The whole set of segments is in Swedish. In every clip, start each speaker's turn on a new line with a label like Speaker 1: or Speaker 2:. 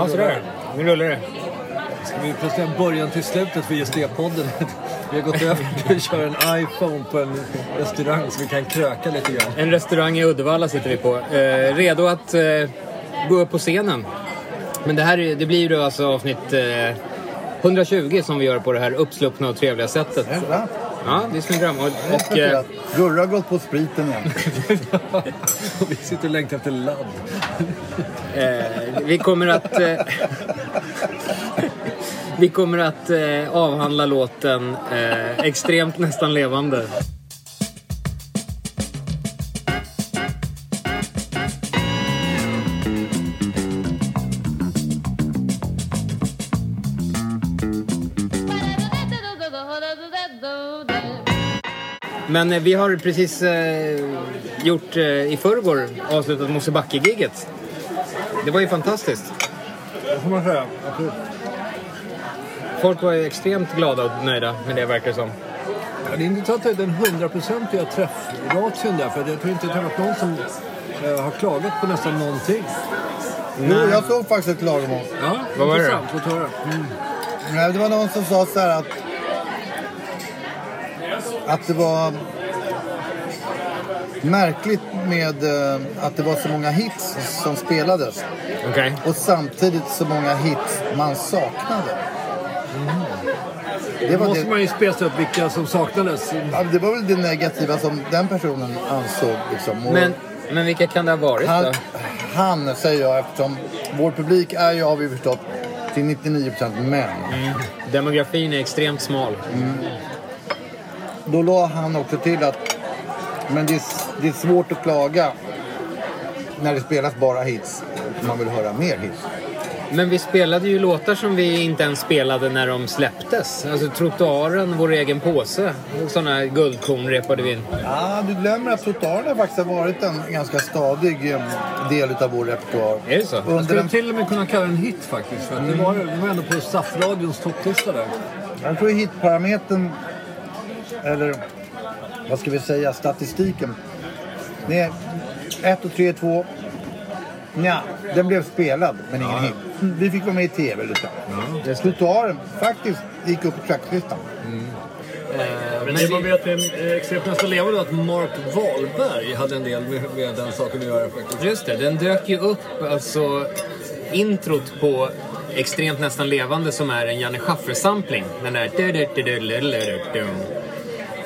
Speaker 1: Ja, sådär. Nu rullar det.
Speaker 2: Ska vi presentera början till slutet för ISD-podden? Vi har gått över till att köra en iPhone på en restaurang så vi kan kröka lite grann.
Speaker 1: En restaurang i Uddevalla sitter vi på. Eh, redo att eh, gå upp på scenen. Men det här är- det blir ju då alltså avsnitt eh, 120 som vi gör på det här uppsluppna och trevliga sättet. Ja, det är snyggt Och, och, eh,
Speaker 3: Gurra har gått på spriten igen.
Speaker 2: Vi sitter och längtar efter ladd.
Speaker 1: eh, vi kommer att... Eh, vi kommer att eh, avhandla låten eh, Extremt nästan levande. Men eh, vi har precis eh, gjort eh, i förrgår avslutat Mosebacke-giget. Det var ju fantastiskt.
Speaker 2: Det får man säga. Absolut.
Speaker 1: Folk var ju extremt glada och nöjda med det verkar det som.
Speaker 2: Ja, det är inte så att det är den hundraprocentiga träffratien där. För jag tror inte jag har träffat någon som eh, har klagat på nästan någonting.
Speaker 3: Jo, jag såg faktiskt ett klagomål.
Speaker 2: Ja,
Speaker 1: Vad var det
Speaker 2: intressant. Höra. Mm.
Speaker 3: Nej, Det var någon som sa så här att... Att det var märkligt med eh, att det var så många hits som spelades.
Speaker 1: Okej.
Speaker 3: Och samtidigt så många hits man saknade. Det
Speaker 2: Då
Speaker 3: var,
Speaker 2: måste
Speaker 3: det,
Speaker 2: man ju spesa upp vilka som saknades.
Speaker 3: ja, det var väl det negativa som den personen ansåg. Liksom. Och
Speaker 1: Men, men vilka kan det ha varit
Speaker 3: han,
Speaker 1: då?
Speaker 3: han, säger jag, eftersom vår publik är ju, har vi förstått, till 99% män.
Speaker 1: Demografin är extremt smal.
Speaker 3: Då la han också till att men det är, det är svårt att klaga när det spelas bara hits. Man vill höra mer hits.
Speaker 1: Men vi spelade ju låtar som vi inte ens spelade när de släpptes. Alltså Trottoaren, Vår egen påse. Och sådana guldkorn repade vi in.
Speaker 3: Ja, du glömmer att trottoaren faktiskt har varit en ganska stadig eh, del av vår repertoar.
Speaker 1: Är det så?
Speaker 2: Jag
Speaker 3: Under
Speaker 2: skulle
Speaker 3: den,
Speaker 2: till och med kunna kalla den hit faktiskt. För att det, var, det var ändå på SAF-radions topplista där.
Speaker 3: jag tror hitparametern, eller vad ska vi säga, statistiken. Är 1 och 3, 2. Nja, den blev spelad men ingen hit. Vi fick vara med i tv lite. Ja, Trottoaren faktiskt gick upp på tracklistan.
Speaker 2: Men det man vet med eh, Extremt nästan levande att Mark Wahlberg hade en del med, med den saken att göra faktiskt.
Speaker 1: Just det, den dök ju upp, alltså introt på Extremt nästan levande som är en Janne Schaffer-sampling. Den där...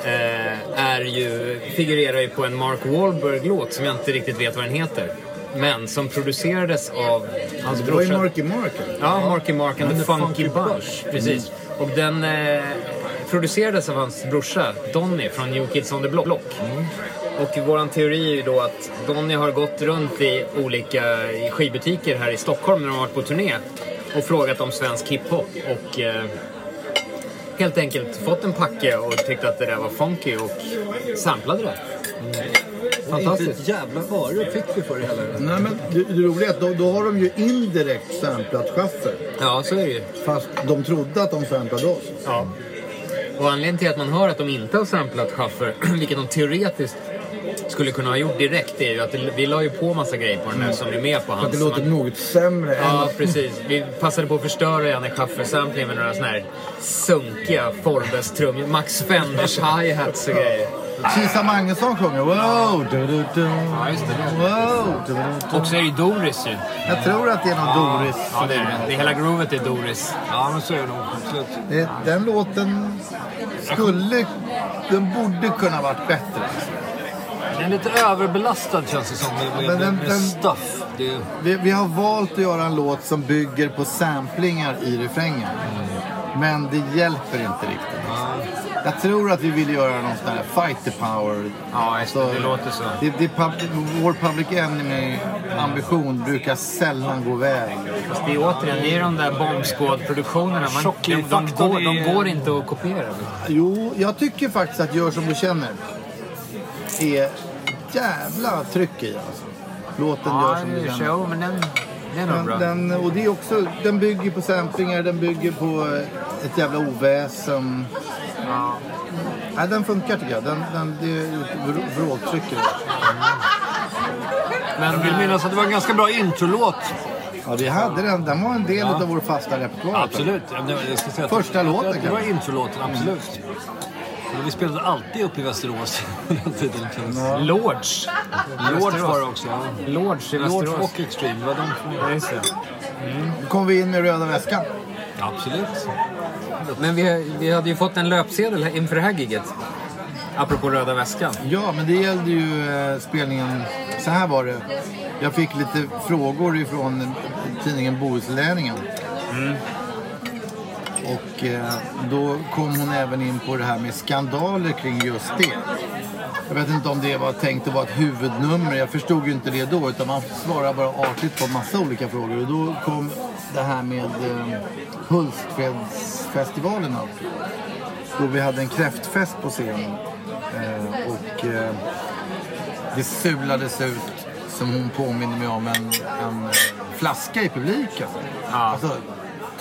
Speaker 1: Eh, är ju, figurerar ju på en Mark Wahlberg-låt som jag inte riktigt vet vad den heter. Men som producerades av hans
Speaker 3: Det var ju
Speaker 1: brorsa.
Speaker 3: Marky Mark.
Speaker 1: Ja, Marky Mark and the Funky Bunch. Precis. Och den eh, producerades av hans brorsa Donny från New Kids on the Block. Och våran teori är ju då att Donny har gått runt i olika skivbutiker här i Stockholm när de har varit på turné och frågat om svensk hiphop och eh, helt enkelt fått en packe och tyckte att det där var funky och samplade det.
Speaker 2: Inte
Speaker 1: Fantastiskt.
Speaker 2: ett jävla öre fick vi för det heller.
Speaker 3: Nej, men det, det roliga är att då, då har de ju indirekt samplat Schaffer.
Speaker 1: Ja, så är det ju.
Speaker 3: Fast de trodde att de samplade oss.
Speaker 1: Ja. Och anledningen till att man hör att de inte har samplat Schaffer, vilket de teoretiskt skulle kunna ha gjort direkt, är ju att det, vi la ju på massa grejer på den där som är med på
Speaker 3: För att
Speaker 1: hans...
Speaker 3: det låter något sämre än
Speaker 1: Ja,
Speaker 3: att...
Speaker 1: precis. Vi passade på att förstöra Janne Schaffer-samplingen med några såna här sunkiga Forbes-trummor. Max Fenders hi-hats och grejer.
Speaker 3: Kisa Magnusson sjunger wow, du, du, du.
Speaker 1: Ja, just det.
Speaker 3: wow. Du, du, du.
Speaker 1: Och så är det ju Doris ju.
Speaker 3: Jag tror att det är någon Doris.
Speaker 1: Ja, det är det. det. Hela groovet är Doris.
Speaker 2: Ja, men så är det nog. Absolut.
Speaker 3: Det, den låten skulle... Den borde kunna varit bättre.
Speaker 2: Den är lite överbelastad känns det som med, med,
Speaker 3: den-
Speaker 2: med
Speaker 3: den-
Speaker 2: stuff. Det,
Speaker 3: Vi, vi har valt att göra en låt som bygger på samplingar i refrängen. Men det hjälper inte riktigt. Jag tror att vi vill göra någon sån här fighter power.
Speaker 1: Ja, just det. Det låter så.
Speaker 3: Det, det, pub- vår Public Enemy-ambition brukar sällan gå väg.
Speaker 1: Fast det är återigen, det är de där bombskådproduktionerna. De, de, går, de går inte att kopiera.
Speaker 3: Jo, jag tycker faktiskt att Gör som du känner är jävla tryck i alltså. Låten Gör
Speaker 1: Ja,
Speaker 3: som
Speaker 1: det
Speaker 3: känner.
Speaker 1: show, men den, den är bra.
Speaker 3: Den, och det är också, den bygger på samplingar, den bygger på ett jävla oväsen.
Speaker 1: Ja.
Speaker 3: Nej, den funkar tycker jag. Den, den, det är vråltryck i
Speaker 2: men jag vill minnas att det var en ganska bra introlåt.
Speaker 3: Ja, vi hade den. Den var en del av vår fasta repertoar.
Speaker 2: Absolut. Ja, men Jag ska säga att-
Speaker 3: Första låten,
Speaker 2: Det var
Speaker 3: kanske.
Speaker 2: introlåten, absolut. Men vi spelade alltid upp i Västerås den tiden. säga.
Speaker 1: Lords.
Speaker 2: Lords var det också. Ja.
Speaker 1: Lords i
Speaker 2: Lords
Speaker 1: Västerås.
Speaker 2: och Extreme, det var de två.
Speaker 1: Ja, just.
Speaker 3: Då kom vi in med röda väskan.
Speaker 2: Absolut.
Speaker 1: Men vi, vi hade ju fått en löpsedel inför det här giget. Apropå röda väskan.
Speaker 3: Ja, men det gällde ju eh, spelningen. Så här var det. Jag fick lite frågor ifrån tidningen Bohuslänningen. Och eh, då kom hon även in på det här med skandaler kring just det. Jag vet inte om det var tänkt att vara ett huvudnummer. Jag förstod ju inte det då. Utan man svarade bara artigt på massa olika frågor. Och då kom det här med eh, Hultsfredsfestivalen upp. Då vi hade en kräftfest på scenen. Eh, och eh, det sulades ut, som hon påminner mig om, en, en flaska i publiken. Alltså,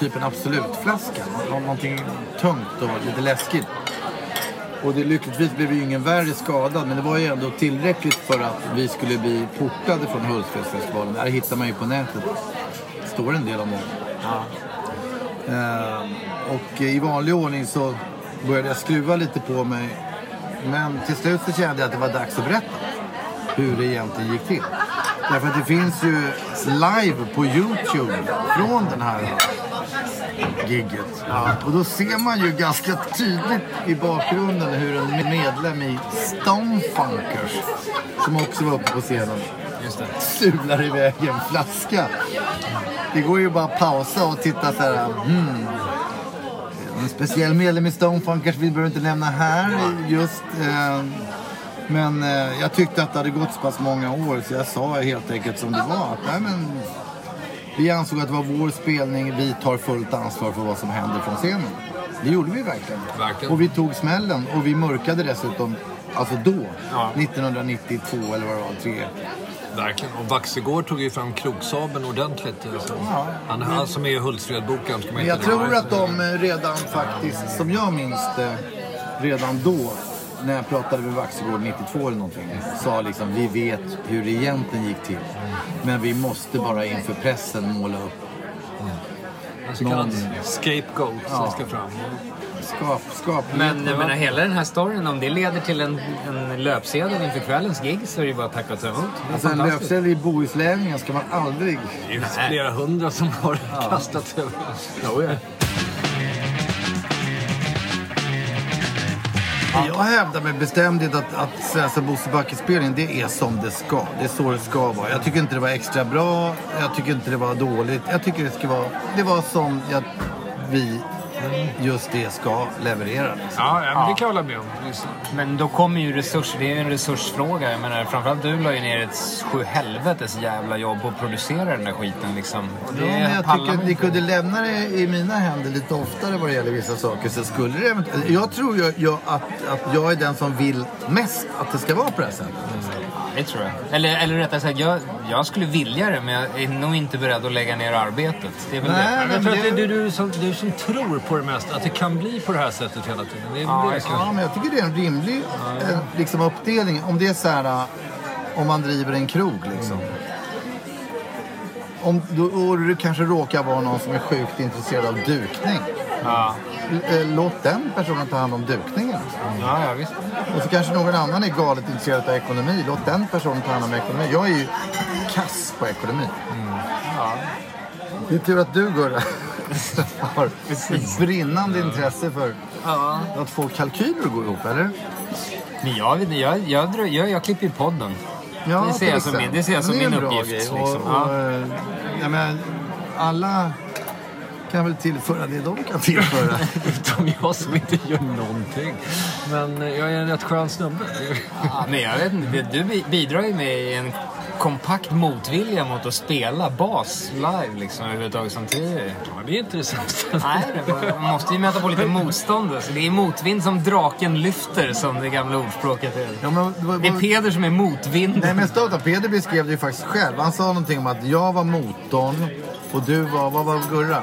Speaker 3: typ en Absolutflaska. Nå- Någonting tungt och lite läskigt. Och det, lyckligtvis blev ju ingen värre skadad, men det var ju ändå tillräckligt för att vi skulle bli portade från Hultsfredsfestivalen. Det här hittar man ju på nätet. Det står en del om det. Eh, och i vanlig ordning så började jag skruva lite på mig. Men till slut så kände jag att det var dags att berätta hur det egentligen gick till. Därför att det finns ju live på Youtube från den här gigget. Och då ser man ju ganska tydligt i bakgrunden hur en medlem i Stonefunkers, som också var uppe på scenen, sular iväg en flaska. Det går ju bara att pausa och titta så här. Hmm. En speciell medlem i Stonefunkers vi behöver inte nämna här just. Eh, men eh, jag tyckte att det hade gått så pass många år så jag sa helt enkelt som det var. Att, nej, men, vi ansåg att det var vår spelning, vi tar fullt ansvar för vad som händer från scenen. Det gjorde vi verkligen.
Speaker 2: Verkligen.
Speaker 3: Och vi tog smällen och vi mörkade dessutom, alltså då,
Speaker 1: Ja.
Speaker 3: 1992 eller vad det var, tre.
Speaker 2: Verkligen. Och Vaxegård tog ju fram krogsabeln ordentligt. Så. Han, han som är Hultsfredboken
Speaker 3: Men jag tror att de eh, redan faktiskt, som jag minns det, redan då, när jag pratade med Vaxegård 92 eller någonting, sa liksom vi vet hur det egentligen gick till. Men vi måste bara inför pressen måla upp,
Speaker 2: En så kallad
Speaker 3: någon-
Speaker 2: scapegoat som ska fram.
Speaker 3: skap, skap.
Speaker 1: Men jag menar, hela den här storyn, om det leder till en, en löpsedel inför kvällens gig så är det ju bara att tacka och ta emot.
Speaker 3: Alltså en löpsedel i Bohuslänningen ska man aldrig...
Speaker 2: Det är ju flera hundra som har kastat över.
Speaker 1: Jo, ja.
Speaker 3: Jag hävdar med bestämdhet att, att Svenska Mosebacke-spelningen, det är som det ska. Det är så det ska vara. Jag tycker inte det var extra bra, jag tycker inte det var dåligt. Jag tycker det ska vara... Det var som jag, vi just det ska leverera. Liksom.
Speaker 2: Ja, ja men det kan jag hålla med om.
Speaker 1: Men då kommer ju resurser, det är ju en resursfråga. Jag menar, framförallt du la ju ner ett sju helvetes jävla jobb på att producera den där skiten liksom. Det
Speaker 3: Ja, men jag tycker att ni kunde lämna det i mina händer lite oftare vad det gäller vissa saker. Så skulle det. Jag tror ju jag, att, att jag är den som vill mest att det ska vara på det här sättet.
Speaker 1: Det tror jag. Eller, eller rättare sagt, jag, jag skulle vilja det men jag är nog inte beredd att lägga ner arbetet. Det är väl
Speaker 3: Nej,
Speaker 1: det.
Speaker 2: Jag
Speaker 3: men
Speaker 2: tror att det är du som, du som tror på det mesta, att det kan bli på det här sättet hela tiden. Det är
Speaker 1: Ja,
Speaker 2: det
Speaker 1: jag.
Speaker 3: Ja, men jag tycker det är en rimlig eh, liksom, uppdelning. Om det är så här, eh, om man driver en krog liksom. Om, då, och det kanske råkar vara någon som är sjukt intresserad av dukning.
Speaker 1: Ja.
Speaker 3: Eh, Låt den personen ta hand om dukningen.
Speaker 1: Ja, ja, visst.
Speaker 3: Och så kanske någon annan är galet intresserad av ekonomi. Låt den personen ta hand om ekonomi. Jag är ju kass på ekonomi. Det är tur att du Gurra har ett brinnande intresse för att få kalkyler att gå ihop, eller?
Speaker 1: Men jag, jag, jag, jag, jag klipper ju podden.
Speaker 3: Ja,
Speaker 1: Det ser jag som min- det ser jag som
Speaker 3: Men
Speaker 1: min uppgift, liksom.
Speaker 3: Och,
Speaker 1: Ja.
Speaker 3: och, eh, jag menar, alla kan väl tillföra det de kan tillföra.
Speaker 2: Utom jag som inte gör någonting. Men eh, jag är en rätt skön snubbe.
Speaker 1: Ja, men jag vet inte, du bi- bidrar ju med en kompakt motvilja mot att spela bas live liksom överhuvudtaget samtidigt.
Speaker 2: Ja, det är inte det sämsta.
Speaker 1: Nej, man måste ju möta på lite motstånd. Så det är motvind som draken lyfter, som det gamla ordspråket är.
Speaker 3: Ja, men, vad-
Speaker 1: Det är Peder som är motvinden.
Speaker 3: Nej men Stauta, Peder beskrev det ju faktiskt själv. Han sa någonting om att jag var motorn och du var, vad var Gurra?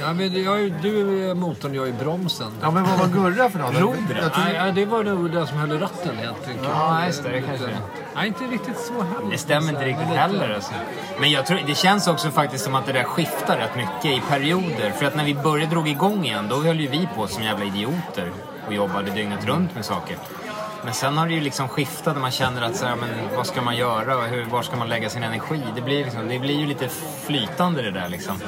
Speaker 2: Ja, men jag, är- du är motorn, jag är bromsen.
Speaker 3: Ja men vad var Gurra för något?
Speaker 1: Rodret.
Speaker 2: Nej, ja, det var nog den som höll i ratten helt enkelt.
Speaker 1: Ja, just det, det kanske det är.
Speaker 2: Nej, inte riktigt så heller.
Speaker 1: Det stämmer inte riktigt
Speaker 2: lite-
Speaker 1: heller. Alltså. Men jag tror, det känns också faktiskt som att det där skiftar rätt mycket i perioder. För att när vi började drog igång igen, då höll ju vi på som jävla idioter och jobbade dygnet runt med saker. Men sen har det ju liksom skiftat och man känner att så här, men vad ska man göra och hur, var ska man lägga sin energi? Det blir, liksom, det blir ju lite flytande det där liksom.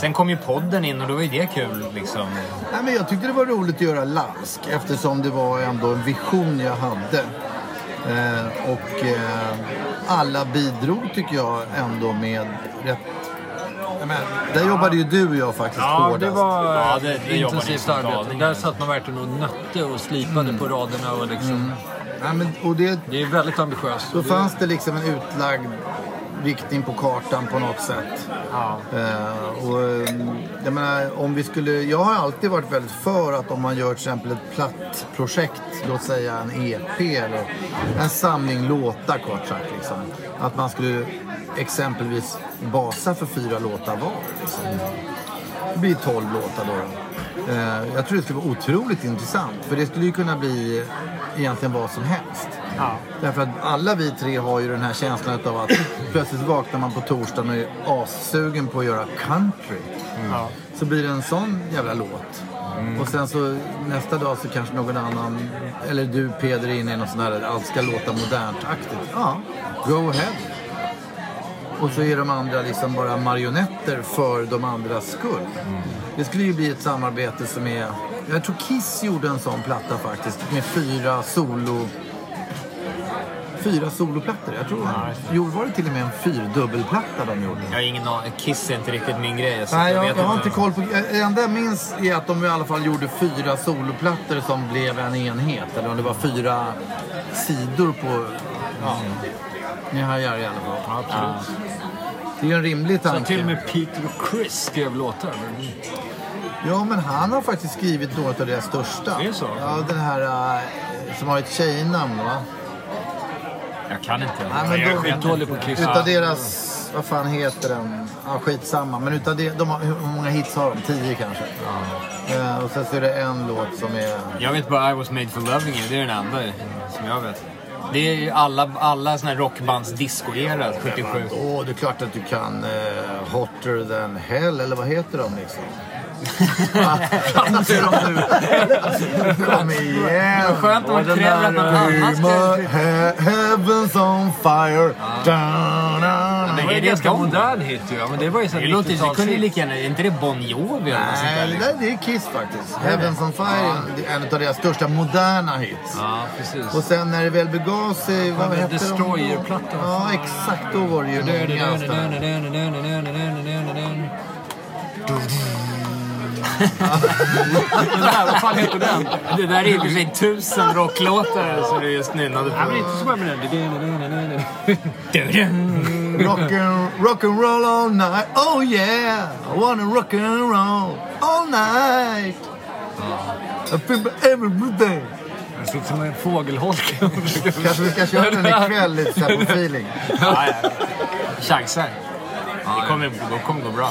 Speaker 1: Sen kom ju podden in och då var ju det kul liksom.
Speaker 3: Nej, men jag tyckte det var roligt att göra Lask eftersom det var ändå en vision jag hade. Eh, och eh, alla bidrog tycker jag ändå med rätt... Där jobbade ju du och jag faktiskt
Speaker 2: Ja,
Speaker 3: hårdast.
Speaker 2: det var
Speaker 1: Ja, det- det
Speaker 2: intensivt arbete. Där satt man verkligen och nötte och slipade
Speaker 3: Mm.
Speaker 2: på raderna. Och liksom.
Speaker 3: Nej, men, och det,
Speaker 2: Det är väldigt ambitiöst.
Speaker 3: då fanns det liksom en utlagd riktning på kartan på något sätt. Eh, och, eh, jag, menar, om vi skulle, jag har alltid varit väldigt för att om man gör till exempel ett platt projekt, låt säga en EP eller en samling låtar kort sagt. Liksom, att man skulle exempelvis basa för fyra låtar var. Liksom. Det blir 12 låtar då. Eh, jag tror det skulle vara otroligt intressant. För det skulle ju kunna bli egentligen vad som helst. Därför att alla vi tre har ju den här känslan av att plötsligt vaknar man på torsdagen och är assugen på att göra country. Så blir det en sån jävla låt. Och sen så nästa dag så kanske någon annan, eller du Peder inne i något sånt här, allt ska låta modernt-aktigt. Ja, go ahead. Och så är de andra liksom bara marionetter för de andras skull. Det skulle ju bli ett samarbete som är... Jag tror Kiss gjorde en sån platta faktiskt med fyra solo... Fyra soloplattor. Jag tror Jo, var det till och med en fyrdubbelplatta de gjorde?
Speaker 1: Jag har ingen aning. Kiss är inte riktigt min grej. Så
Speaker 3: Nej, jag,
Speaker 1: vet
Speaker 3: jag har inte koll på... Det enda jag minns är att de i alla fall gjorde fyra soloplattor som blev en enhet. Eller om det var fyra sidor på... Ja. Ni hajar i alla fall.
Speaker 2: Absolut.
Speaker 3: Det är ju en rimlig
Speaker 2: Så
Speaker 3: tanke.
Speaker 2: till och med Peter och Chris skrev låtar.
Speaker 3: Ja, men han har faktiskt skrivit något av deras största.
Speaker 2: Det är så?
Speaker 3: Ja, den här uh, som har ett tjejnamn, va?
Speaker 1: Jag kan inte.
Speaker 3: Nej, men
Speaker 1: jag
Speaker 3: då-
Speaker 1: vet
Speaker 2: Skitdålig
Speaker 1: inte.
Speaker 2: på Kiss.
Speaker 3: Utav deras, vad fan heter den? Ja, skitsamma. Men utav det, de har, hur många hits har de? Tio kanske? Eh, och sen så är det en låt som är...
Speaker 1: Jag vet bara I was made for loving you. Det är den enda som jag vet. Det är ju alla, alla såna här rockbands disco-era, 77.
Speaker 3: Åh, det är klart att du kan uh, Hotter than hell, eller vad heter de liksom? Kom igen!
Speaker 1: Skönt om man kräver att någon annan ska...
Speaker 3: Heaven's on fire. Down.
Speaker 1: Men
Speaker 2: Det
Speaker 1: är
Speaker 2: en
Speaker 1: det
Speaker 2: ganska
Speaker 1: de?
Speaker 2: modern hit ju. Men det var ju så
Speaker 1: Det låter ju... Det kunde ju
Speaker 2: 90-talshit.
Speaker 1: lika gärna... Är inte det Bon Jovi eller något sånt där?
Speaker 3: Nej, det,
Speaker 1: liksom?
Speaker 3: är Kiss faktiskt. Heaven's on fire det är en av deras största moderna hits.
Speaker 2: Ja, precis.
Speaker 3: Och sen när det väl begav sig, vad hette de?
Speaker 2: Destroyer-plattan.
Speaker 3: Ja, exakt. Då var det ju många.
Speaker 2: Den där, vad fan heter den?
Speaker 1: Det där är i och för sig tusen rocklåtar som du just nynnade
Speaker 2: Ja, men
Speaker 1: på.
Speaker 2: inte så bra med den.
Speaker 3: Rock'n rock and roll all night. Oh yeah, I wanna rock and roll all night. I feel every day.
Speaker 2: Jag sitter som en fågelholk.
Speaker 3: Kanske vi ska köra den ikväll lite så här på feeling.
Speaker 1: Ja, ja. Chansar. Det kommer, det kommer gå bra.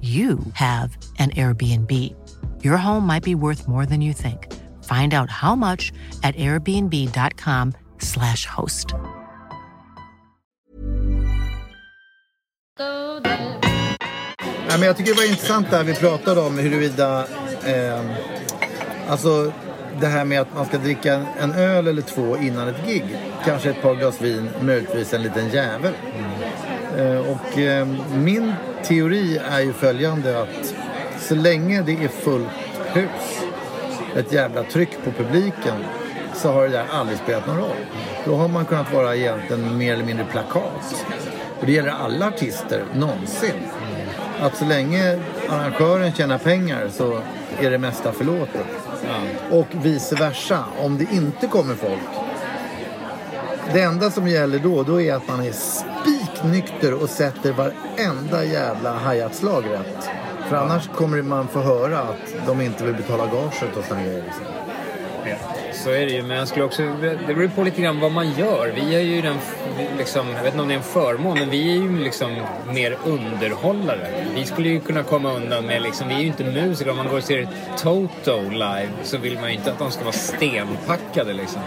Speaker 4: you have an Airbnb. Your home might be worth more than you think. Find out how much at airbnb.com/slash host.
Speaker 3: Ja, men jag tycker det var intressant där vi pratade om huruvida... Eh, alltså det här med att man ska dricka en öl eller två innan ett gig. Kanske ett par glas vin, möjligtvis en liten jävel. Mm och eh, min teori är ju följande att så länge det är fullt hus, ett jävla tryck på publiken, så har det där aldrig spelat någon roll. Då har man kunnat vara egentligen mer eller mindre plakat. Och det gäller alla artister, någonsin. Att så länge arrangören tjänar pengar så är det mesta förlåtet. Och vice versa. Om det inte kommer folk. Det enda som gäller då, då är att man är spiknykter och sätter varenda jävla hi-hat-slag rätt. För annars kommer man få höra att de inte vill betala gaget och sådana grejer. Liksom.
Speaker 1: Så är det ju, men jag skulle också... Det beror på lite grann vad man gör. Vi är ju den... Liksom, jag vet inte om det är en förmån, men vi är ju liksom mer underhållare. Vi skulle ju kunna komma undan med liksom... Vi är ju inte musiker. Om man går och ser Toto live så vill man ju inte att de ska vara stenpackade liksom.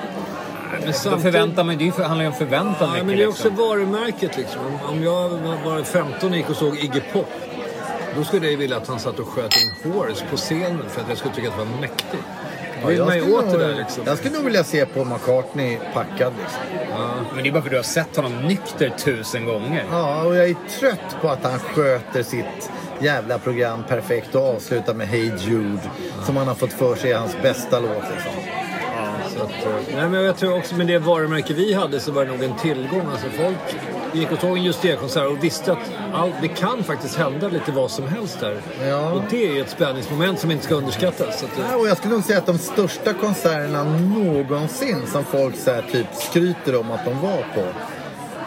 Speaker 1: Men
Speaker 2: samtidigt-
Speaker 1: förväntar man, det handlar ju om förväntan
Speaker 2: Ja,
Speaker 1: mycket.
Speaker 2: men det är också
Speaker 1: liksom.
Speaker 2: varumärket liksom. Om- jag var 15 och gick och såg Iggy Pop. Då skulle jag vilja att han satt och sköt en horse på scenen för att jag skulle tycka att det var mäktigt. Vill
Speaker 3: jag, skulle
Speaker 2: åt det
Speaker 3: nog,
Speaker 2: där liksom.
Speaker 3: jag skulle nog vilja se på McCartney packad. Liksom.
Speaker 1: Men det är bara för att du har sett honom nykter tusen gånger.
Speaker 3: Ja, och jag är trött på att han sköter sitt jävla program perfekt och avslutar med Hey Jude. Som han har fått för sig är hans bästa låt. Liksom.
Speaker 2: Så att, eh, nej, men jag tror också med det varumärke vi hade så var det nog en tillgång. Alltså folk gick och såg en just det konsert och visste att allt, det kan faktiskt hända lite vad som helst där.
Speaker 3: Ja.
Speaker 2: Och det är ju ett spänningsmoment som inte ska underskattas. Så att, eh,
Speaker 3: Ja, och jag skulle nog säga att de största konserterna någonsin som folk så här, typ skryter om att de var på.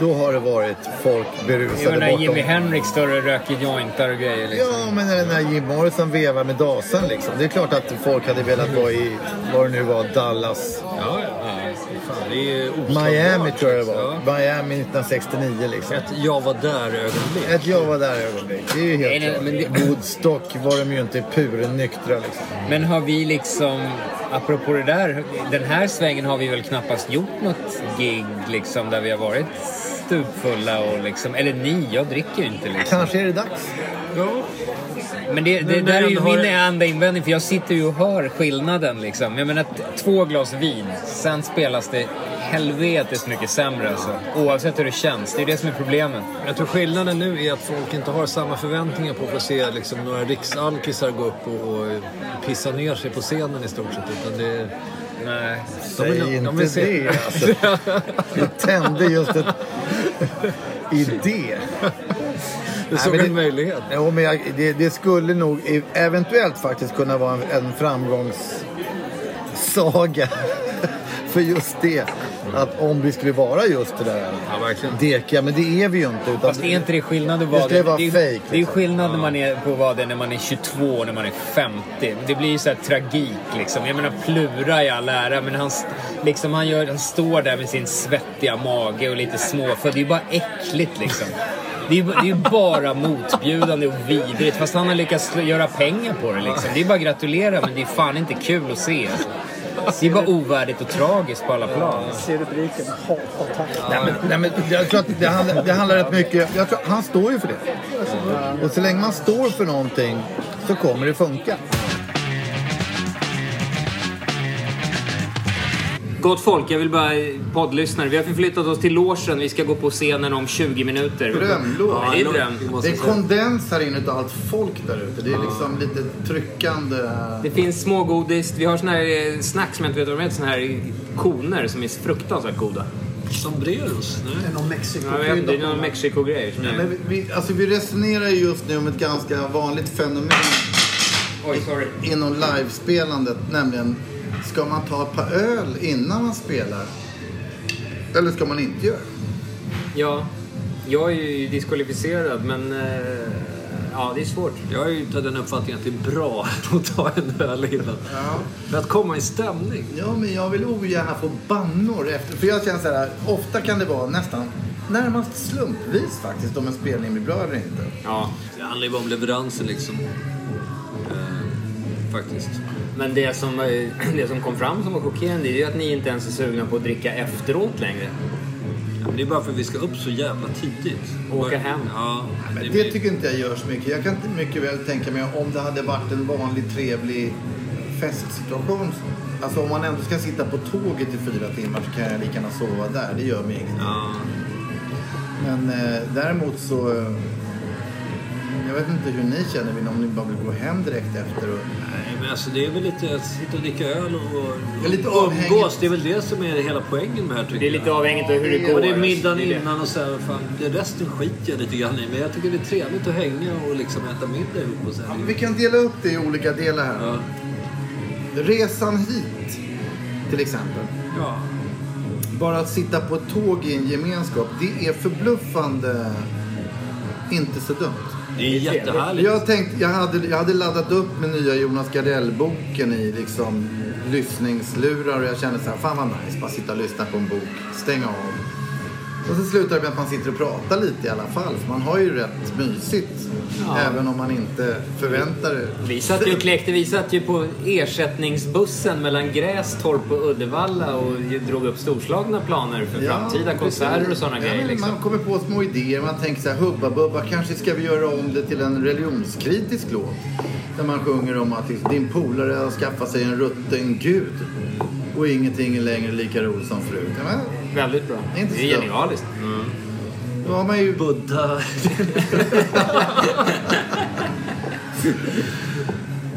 Speaker 3: Då har det varit folk
Speaker 1: Det
Speaker 3: berusade
Speaker 1: var när. Jimi Hendrix står och röker jointar och grejer liksom.
Speaker 3: Ja, men när, när Jim Morrison vevar med dasen liksom. Det är klart att folk hade velat vara i, vad det nu var, Dallas.
Speaker 2: ja, ja. Fan, det är
Speaker 3: Miami tror jag det var.
Speaker 2: Ja.
Speaker 3: Miami 1969 liksom.
Speaker 2: Ett jag var där-ögonblick.
Speaker 3: Ett jag var där ögonblick. Det är ju helt
Speaker 1: nej,
Speaker 3: klart.
Speaker 1: men det-
Speaker 3: Woodstock var de ju inte purnyktra liksom.
Speaker 1: Men har vi liksom, apropå det där, den här svängen har vi väl knappast gjort något gig liksom där vi har varit stupfulla och liksom, eller ni, jag dricker ju inte liksom.
Speaker 3: Kanske är det dags.
Speaker 2: Ja.
Speaker 1: Men det, det
Speaker 2: Men
Speaker 1: där är ju
Speaker 2: har
Speaker 1: min enda invändning för jag sitter ju och hör skillnaden liksom. Jag menar två glas vin, sen spelas det helvetes mycket sämre alltså. Oavsett hur det känns. Det är det som är problemet.
Speaker 2: Jag tror skillnaden nu är att folk inte har samma förväntningar på att få se liksom, några riksalkisar gå upp och, och pissa ner sig på scenen i stort sett. Utan det,
Speaker 1: Nej.
Speaker 3: Säg
Speaker 2: vill- de
Speaker 3: inte
Speaker 2: vill se-
Speaker 3: det alltså. Du tände just ett idé.
Speaker 2: det såg
Speaker 3: men
Speaker 2: en
Speaker 3: det-
Speaker 2: möjlighet.
Speaker 3: Jo, men jag, det, det skulle nog e- eventuellt faktiskt kunna vara en, en framgångssaga för just det. Att om vi skulle vara just det där
Speaker 2: Ja, verkligen.
Speaker 3: dekiga, men det är vi ju inte. Utan
Speaker 1: Fast är inte det skillnad att vara
Speaker 3: Det ska ju vara
Speaker 1: det, är-
Speaker 3: fake,
Speaker 1: det är ju
Speaker 3: liksom.
Speaker 1: skillnad när man är på att vara det när man är 22 och när man är 50. Det blir ju så här tragik liksom. Jag menar Plura i all ära, men han, liksom, han, gör, han står där med sin svettiga mage och lite småfull. Det är ju bara äckligt liksom. Det är ju det är ju bara motbjudande och vidrigt. Fast han har lyckats göra pengar på det liksom. Det är bara att gratulera, men det är fan inte kul att se. Det är bara ovärdigt och tragiskt på alla plan.
Speaker 5: Se rubriken. Hatattack.
Speaker 3: Nej, men, nej, men jag tror att det handlar, det handlar rätt mycket... Jag tror, han står ju för det. Och så länge man står för någonting så kommer det funka.
Speaker 1: Gott folk, jag vill bara poddlyssnare. Vi har förflyttat oss till logen. Vi ska gå på scenen om 20 minuter.
Speaker 3: Drömlåg.
Speaker 1: Ja, det är dröm.
Speaker 3: Det är kondens här inne utav allt folk där ute. Det är liksom lite tryckande...
Speaker 1: Det finns smågodis. Vi har såna här eh, snacks som jag inte vet vad de heter. Såna här koner som är fruktansvärt goda.
Speaker 2: Sombreros? Nej.
Speaker 5: Det är någon Mexiko
Speaker 1: Ja, jag vet, det är någon Mexiko-grej.
Speaker 3: Men vi, vi, alltså vi resonerar ju just nu om ett ganska vanligt fenomen
Speaker 1: Oj, sorry.
Speaker 3: inom livespelandet. Nämligen, ska man ta ett par öl innan man spelar? Eller ska man inte göra?
Speaker 1: Ja, jag är ju diskvalificerad men... eh, Ja, det är svårt.
Speaker 2: Jag är ju inte den uppfattningen att det är bra att ta en öl innan. För att komma i stämning.
Speaker 3: Ja, men jag vill ogärna få bannor efter. För jag känner så här, ofta kan det vara nästan närmast slumpvis faktiskt om en spelning blir bra eller inte.
Speaker 1: Ja.
Speaker 2: Det handlar ju bara om leveransen liksom. Eh, faktiskt.
Speaker 1: Men det som, eh, det som kom fram som var chockerande är ju att ni inte ens är sugna på att dricka efteråt längre.
Speaker 2: Ja, men det är bara för att vi ska upp så jävla tidigt.
Speaker 1: Åka hem.
Speaker 2: Ja.
Speaker 3: Men
Speaker 2: det
Speaker 3: det
Speaker 2: blir-
Speaker 3: tycker inte jag gör så mycket. Jag kan inte mycket väl tänka mig om det hade varit en vanlig trevlig festsituation. Alltså om man ändå ska sitta på tåget i fyra timmar så kan jag lika gärna sova där. Det gör mig ingenting.
Speaker 2: Ja.
Speaker 3: Men eh, däremot så... Jag vet inte hur ni känner vid om ni bara vill gå hem direkt efter. Och,
Speaker 2: Nej, men alltså det är väl lite att sitta och dricka öl och, och
Speaker 3: Det är lite avhängigt.
Speaker 2: umgås. Det är väl det som är hela poängen med det här tycker
Speaker 1: Det är
Speaker 2: jag.
Speaker 1: lite avhängigt av hur det går.
Speaker 2: Och det är middagen
Speaker 1: Det är det.
Speaker 2: innan och så här, fan, det resten skiter jag lite grann i. Men jag tycker det är trevligt att hänga och liksom äta middag ihop och så här.
Speaker 3: ja, vi kan dela upp det i olika delar här.
Speaker 2: Ja.
Speaker 3: Resan hit, till exempel.
Speaker 2: ja.
Speaker 3: Bara att sitta på ett tåg i en gemenskap, det är förbluffande inte så dumt.
Speaker 2: Det är jättehärligt.
Speaker 3: Jag, tänkte, jag, hade, jag hade laddat upp med nya Jonas Gardell-boken i liksom lyssningslurar och jag kände så här, fan vad nice, bara sitta och lyssna på en bok, stänga av. Och så slutar det med att man sitter och pratar lite i alla fall, för man har ju rätt mysigt. Även om man inte förväntar det.
Speaker 1: Vi satt ju och kläckte. Vi satt ju på ersättningsbussen mellan Grästorp och Uddevalla och drog upp storslagna planer för framtida
Speaker 3: precis.
Speaker 1: konserter och sådana
Speaker 3: Ja,
Speaker 1: grejer. Liksom.
Speaker 3: Man kommer på små idéer. Man tänker så här, Hubba Bubba, kanske ska vi göra om det till en religionskritisk låt. Där man sjunger om att din polare har skaffat sig en rutten gud. Och ingenting är längre lika roligt som förut. Ja,
Speaker 1: Väldigt bra.
Speaker 3: Det är inte
Speaker 1: Det är
Speaker 3: så dumt.
Speaker 1: genialiskt.
Speaker 3: då har man ju...
Speaker 2: Buddha.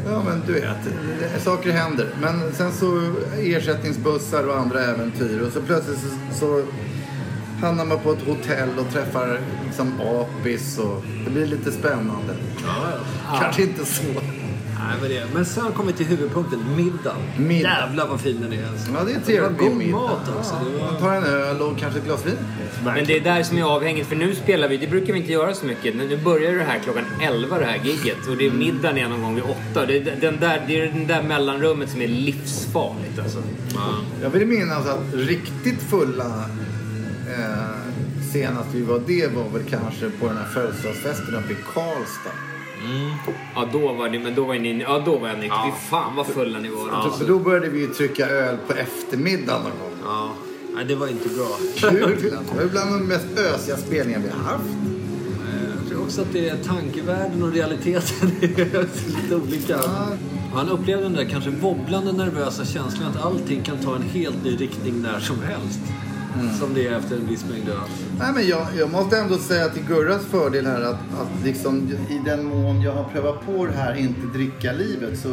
Speaker 3: Ja, men du vet. Saker händer. Men sen så ersättningsbussar och andra äventyr. Och så plötsligt så, så hamnar man på ett hotell och träffar liksom apis och det blir lite spännande. Kanske inte så.
Speaker 2: Nej, men, det, men sen kommer vi till huvudpunkten, middagen.
Speaker 3: Middag.
Speaker 2: Jävlar vad fin den är. Alltså.
Speaker 3: Ja, det är
Speaker 2: Det
Speaker 3: trevligt.
Speaker 2: var god
Speaker 3: middag.
Speaker 2: mat också. Var...
Speaker 3: Man tar en öl och kanske ett glas vin.
Speaker 1: Men det är där som är avhängigt, för nu spelar vi, det brukar vi inte göra så mycket. Nu börjar det här klockan 11 det här gigget och det är middagen är någon gång vid 8. Det är den där, det är den där mellanrummet som är livsfarligt alltså.
Speaker 3: Jag vill minnas att riktigt fulla eh, senast vi var det var väl kanske på den här födelsedagsfesten uppe i Karlstad.
Speaker 1: Ja, då var det, men då var ni, ja då var jag nykter. Fy fan vad fulla ni var.
Speaker 3: För då började vi ju trycka öl på eftermiddagen någon gång.
Speaker 2: Ja. Nej, det var inte bra.
Speaker 3: Kul. Det var bland de mest ösiga spelningar vi har haft.
Speaker 2: Jag tror också att det är tankevärlden och realiteten är lite olika. Han upplevde den där kanske wobblande nervösa känslan att allting kan ta en helt ny riktning när som helst. Som det är efter en viss mängd öl.
Speaker 3: Nej, men jag, jag måste ändå säga till Gurras fördel här att, att liksom, i den mån jag har prövat på det här inte dricka livet så,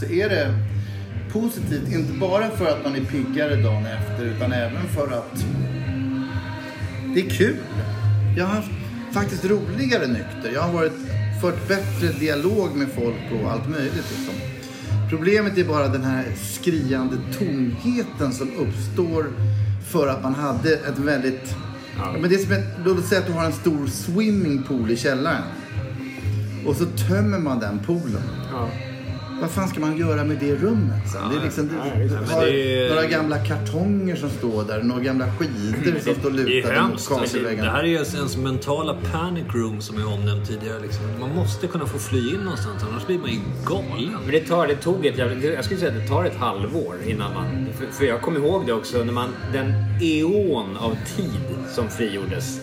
Speaker 3: så är det positivt. Inte bara för att man är piggare dagen efter utan även för att det är kul. Jag har haft faktiskt roligare nykter. Jag har varit, fört bättre dialog med folk och allt möjligt. Liksom. Problemet är bara den här skriande tomheten som uppstår för att man hade ett väldigt... Men det är som ett, låt säga att du har en stor swimmingpool i källaren. Och så tömmer man den poolen.
Speaker 1: Ja.
Speaker 3: Vad fan ska man göra med det rummet sen? det är liksom, du, har
Speaker 2: det är-
Speaker 3: några gamla kartonger som står där, några gamla skidor som står
Speaker 2: Det
Speaker 3: lutade mot
Speaker 2: hemskt. Det
Speaker 3: kakelväggarna.
Speaker 2: här är ju ens mentala panic room som jag omnämnt tidigare. Liksom. Man måste kunna få fly in någonstans, annars blir man ju galen.
Speaker 1: Men det, tar, det tog ett jävla- Jag skulle säga att det tar ett halvår innan man... För, för jag kommer ihåg det också när man... Den eon av tid som frigjordes.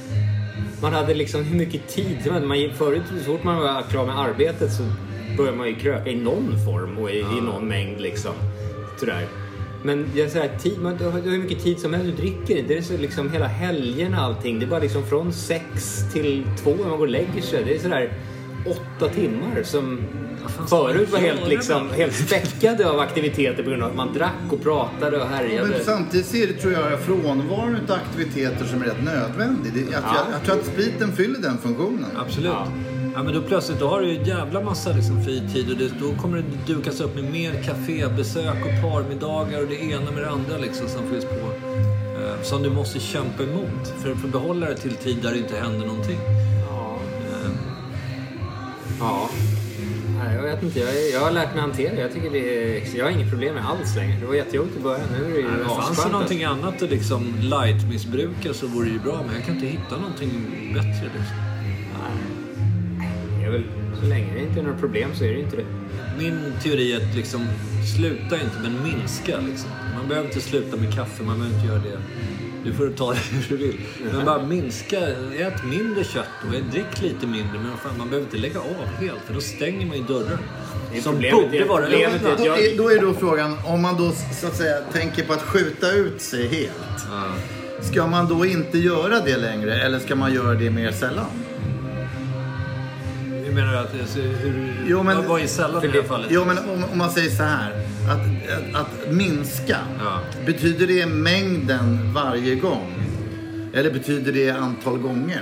Speaker 1: Man hade liksom hur mycket tid... Man, förut, så fort man var klar med arbetet så började man ju kröka i någon form och i, i någon mängd liksom. Sådär. Men jag säger, tid, man, du har du har hur mycket tid som helst. Du dricker inte. Det är så liksom hela helgen och allting. Det är bara liksom från sex till två när man går och lägger sig. Det är sådär åtta timmar som
Speaker 2: fan
Speaker 1: förut var helt, liksom, helt späckade av aktiviteter på grund av att man drack och pratade och härjade.
Speaker 3: Men samtidigt ser det, tror jag, frånvaron av aktiviteter som är rätt nödvändig. Det, jag,
Speaker 1: Ja.
Speaker 3: jag, jag tror att spriten fyller den funktionen.
Speaker 2: Absolut.
Speaker 1: Ja.
Speaker 2: Ja. men då plötsligt då har du ju jävla massa liksom, fritid och det, då kommer det dukas upp med mer kafébesök och parmiddagar och det ena med det andra liksom, som fylls på. Eh, som du måste kämpa emot för att få behålla det till tid där det inte händer någonting.
Speaker 1: Ja.
Speaker 2: Eh,
Speaker 1: ja. Nej, jag vet inte. Jag, jag har lärt mig hantera. Jag, tycker det är, jag har inget problem med alls längre. Det var jättejobbigt i början. Nu är det ju
Speaker 2: Nej, fanns det
Speaker 1: asskönt.
Speaker 2: någonting annat att liksom light-missbruka så vore det ju bra men jag kan inte hitta någonting bättre. Liksom.
Speaker 1: Väl, så länge det inte är några problem så är det inte det.
Speaker 2: Min teori är att liksom, sluta inte men minska. Liksom. Man behöver inte sluta med kaffe, man behöver inte göra det. Du får ta det hur du vill. Men bara minska, ät mindre kött och drick lite mindre. Men fan, man behöver inte lägga av helt för då stänger man ju
Speaker 1: är
Speaker 2: Som borde vara
Speaker 1: problemet
Speaker 2: öppna.
Speaker 1: är-
Speaker 3: Då
Speaker 1: Jag-
Speaker 3: är, då är då frågan, om man då så att säga tänker på att skjuta ut sig helt. Ska man då inte göra det längre eller ska man göra det mer sällan?
Speaker 2: Menar du? Att, hur,
Speaker 3: Jo, men-
Speaker 2: vad- är sällan i det här fallet?
Speaker 3: Jo, men om, om man säger så här. Att, att, att minska.
Speaker 2: Ja.
Speaker 3: Betyder det mängden varje gång? Eller betyder det antal gånger?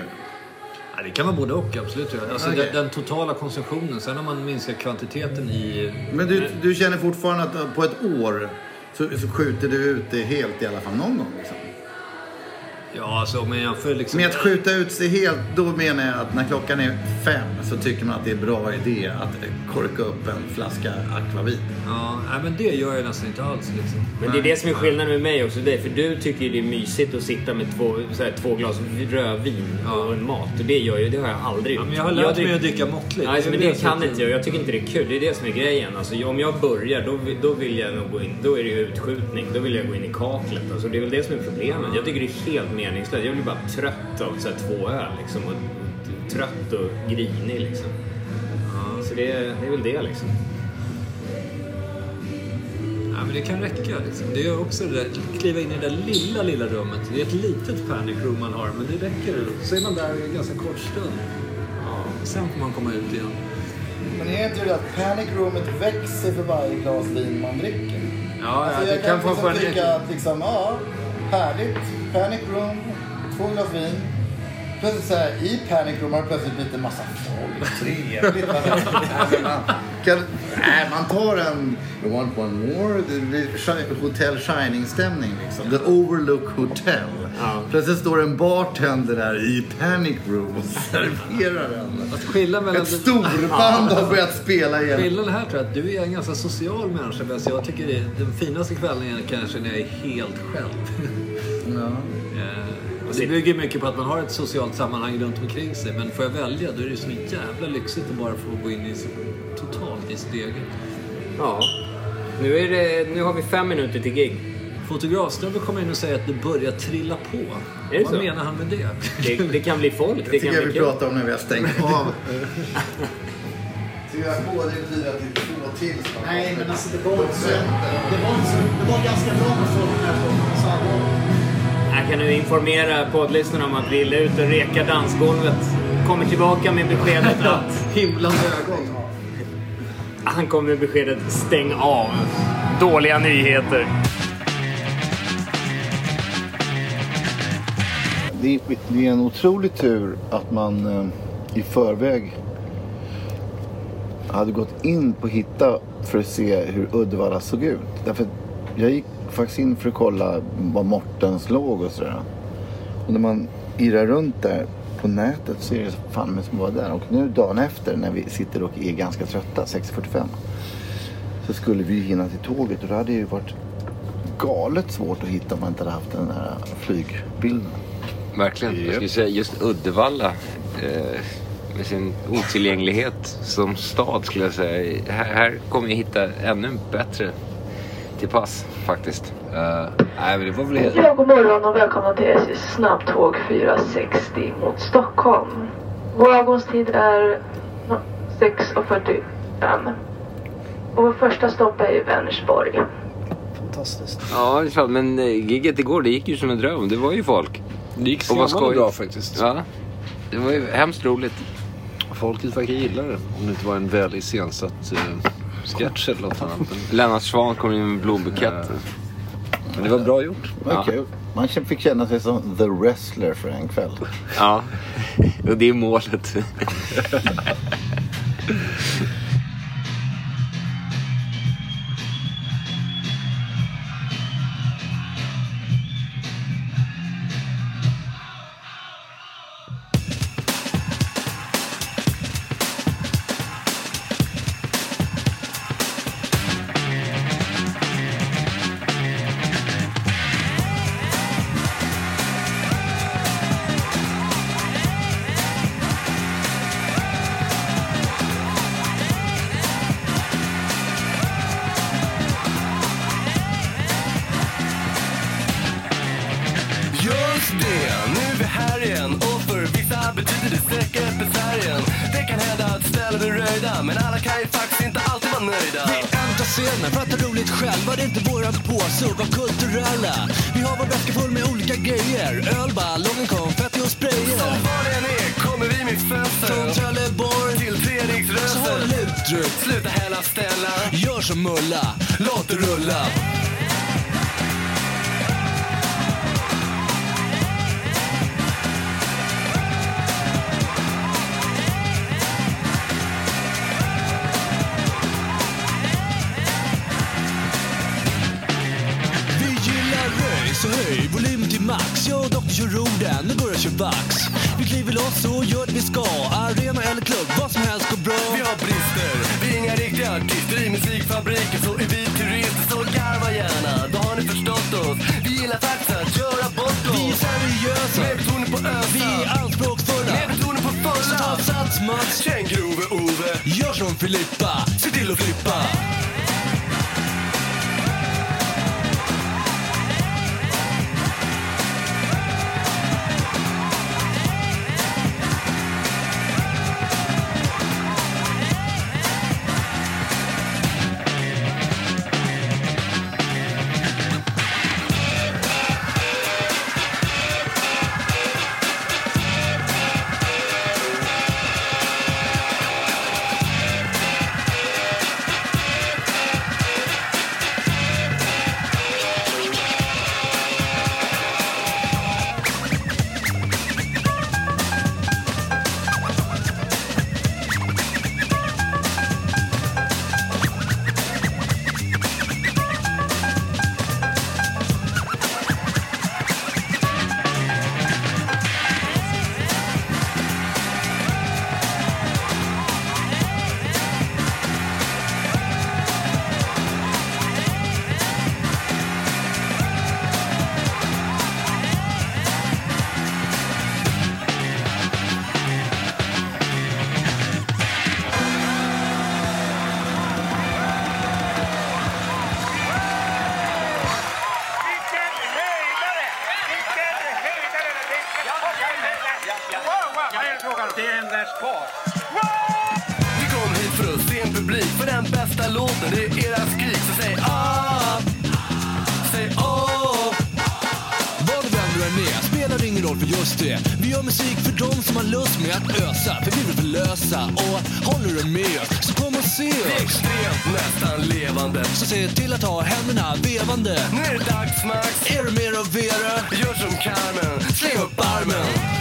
Speaker 2: Ja, det kan vara både och, absolut. Alltså,
Speaker 3: Okej.
Speaker 2: den, den totala konsumtionen. Sen har man minskat kvantiteten i...
Speaker 3: Men du, du känner fortfarande att på ett år så, så skjuter du ut det helt i alla fall någon gång? Liksom.
Speaker 2: Ja, alltså men jag får liksom...
Speaker 3: Med att skjuta ut sig helt, då menar jag att när klockan är fem så tycker man att det är bra idé att korka upp en flaska akvavit.
Speaker 2: Ja, nej, men det gör jag nästan inte alls liksom.
Speaker 1: Men det är det som är skillnaden med mig också. Det, för du tycker ju det är mysigt att sitta med två, så här, två glas rödvin och en mat. Och det gör jag, det har jag aldrig gjort.
Speaker 2: Ja, men jag har lärt mig
Speaker 1: drick-
Speaker 2: att dricka måttligt.
Speaker 1: Nej, men det
Speaker 2: som
Speaker 1: kan inte jag. Jag tycker inte det är kul. Det är det som är grejen. Alltså, om jag börjar, då, då vill jag nog gå in. Då är det ju utskjutning. Då vill jag gå in i kaklet. Alltså, det är väl det som är problemet. Jag tycker det är helt meningslöst. Jag blir bara trött av så här, två öl liksom. Och, trött och grinig liksom. Så det, det är väl det liksom.
Speaker 2: Ja, men det kan räcka. Liksom. Det gör också det där, kliva in i det där lilla, lilla rummet. Det är ett litet panic room man har, men det räcker. Så är man där i en ganska kort stund. Ja, sen får man komma ut igen.
Speaker 3: Men är inte det att panic roomet växer för varje glas vin man dricker?
Speaker 2: Ja,
Speaker 3: Alltså,
Speaker 2: ja,
Speaker 3: jag
Speaker 2: det kan få
Speaker 3: liksom
Speaker 2: en...
Speaker 3: tycka att liksom, ja, härligt. Panic room, två glas vin. Plötsligt så här, i panic room har det plötsligt blivit en massa folk. Trevligt. Man, kan, nej, man tar en... You want one more? Det blir Hotel Shining-stämning liksom. The Overlook Hotel. Plötsligt står en bartender där i panic room och serverar en.
Speaker 2: Att skilja mellan...
Speaker 3: Ett storband har börjat spela igen.
Speaker 2: Skillnaden här tror jag att du är en ganska social människa. Men jag tycker det, den finaste kvällen är kanske när jag är helt själv.
Speaker 3: Ja.
Speaker 2: Eh, och det bygger mycket på att man har ett socialt sammanhang runt omkring sig. Men får jag välja då är det så jävla lyxigt att bara få gå in i, totalt i sitt eget.
Speaker 1: Ja. Nu, är det, nu har vi fem minuter till gig.
Speaker 2: Fotografsnubben kommer in och säger att det börjar trilla på.
Speaker 1: Är det
Speaker 2: Vad
Speaker 1: så?
Speaker 2: menar han med det?
Speaker 1: Det, det kan bli folk. Det
Speaker 3: Det tycker
Speaker 1: kan
Speaker 3: jag
Speaker 1: bli
Speaker 3: vi
Speaker 1: kul.
Speaker 3: pratar om när vi har stängt av. Få det betyder att det är två till snart?
Speaker 5: Nej, men alltså det var inte så. Det var, så, det var ganska bra med folk här gången.
Speaker 1: Jag kan nu informera poddlyssnarna om att vi är ute och rekar dansgolvet. Kommer tillbaka med beskedet att
Speaker 2: Himlande ögon.
Speaker 1: han kommer med beskedet stäng av. Dåliga nyheter.
Speaker 3: Det är, det är en otrolig tur att man eh, i förväg hade gått in på Hitta för att se hur Uddevalla såg ut. Därför jag gick faktiskt in för att kolla var Mortens låg och sådär. Och när man irrar runt där på nätet så är det fan med som var där. Och nu dagen efter när vi sitter och är ganska trötta, 6.45. Så skulle vi ju hinna till tåget och det hade ju varit galet svårt att hitta om man inte hade haft den här flygbilden.
Speaker 6: Verkligen. Jag skulle säga just Uddevalla eh, med sin otillgänglighet som stad skulle jag säga. Här, här kommer jag hitta ännu bättre till pass faktiskt.
Speaker 5: Eh, nej, men det var väl helt...
Speaker 7: Ja, god morgon och välkomna till SJs snabbtåg 460 mot Stockholm. Vår avgångstid är no, 6.45. Och vår första stopp är i Vänersborg.
Speaker 8: Fantastiskt.
Speaker 6: Ja, det är sant. men eh, gigget igår det gick ju som en dröm. Det var ju folk.
Speaker 5: Det gick skrämmande bra faktiskt.
Speaker 6: Ja, det var ju hemskt roligt.
Speaker 5: Folket verkar gilla det. Om det inte var en väl iscensatt uh, sketch eller något annat. Men,
Speaker 6: Lennart Swahn kom in med blombukett.
Speaker 5: men det var bra gjort.
Speaker 3: Det var kul. Man fick känna sig som the wrestler för en kväll.
Speaker 6: Ja, och det är målet.
Speaker 9: våran påse och kulturella. Vi har vår väska full med olika grejer, ölballonger, konfetti och sprayer.
Speaker 10: Som vad det än är kommer vi med fönster.
Speaker 9: Från Trelleborg
Speaker 10: till Treriksröster.
Speaker 9: Så håll uttryck.
Speaker 10: Sluta hälla ställa.
Speaker 9: Gör som Mulla, låt det rulla. Max. Jag och doktorn kör orden, nu börjar köra vax. Vi kliver loss och gör det vi ska. Arena eller klubb, vad som helst går bra.
Speaker 10: Vi har brister, vi är inga riktiga artister. I musikfabriken så är vi turister, så garva gärna. Då har ni förstått oss. Vi gillar faktiskt att köra bort oss.
Speaker 9: Vi är seriösa.
Speaker 10: Med betoning på ösa.
Speaker 9: Vi är anspråksfulla.
Speaker 10: Med betoning på fulla.
Speaker 9: Så ta sats Mats.
Speaker 10: Känn grove Ove.
Speaker 9: Gör som Filippa, se till att flippa.
Speaker 10: Låten. Det är era skrik, så säg ah. Säg åh.
Speaker 9: Var du vän du är spelar ingen roll för just det. Vi gör musik för dem som har lust med att ösa. För vi vill förlösa. Och håller du med oss så kom och se
Speaker 10: Vi är
Speaker 9: oss.
Speaker 10: extremt nästan levande.
Speaker 9: Så se till att ha händerna vevande.
Speaker 10: Nu är det dags Max.
Speaker 9: Är du med och Vera?
Speaker 10: Gör som Carmen, släng upp armen.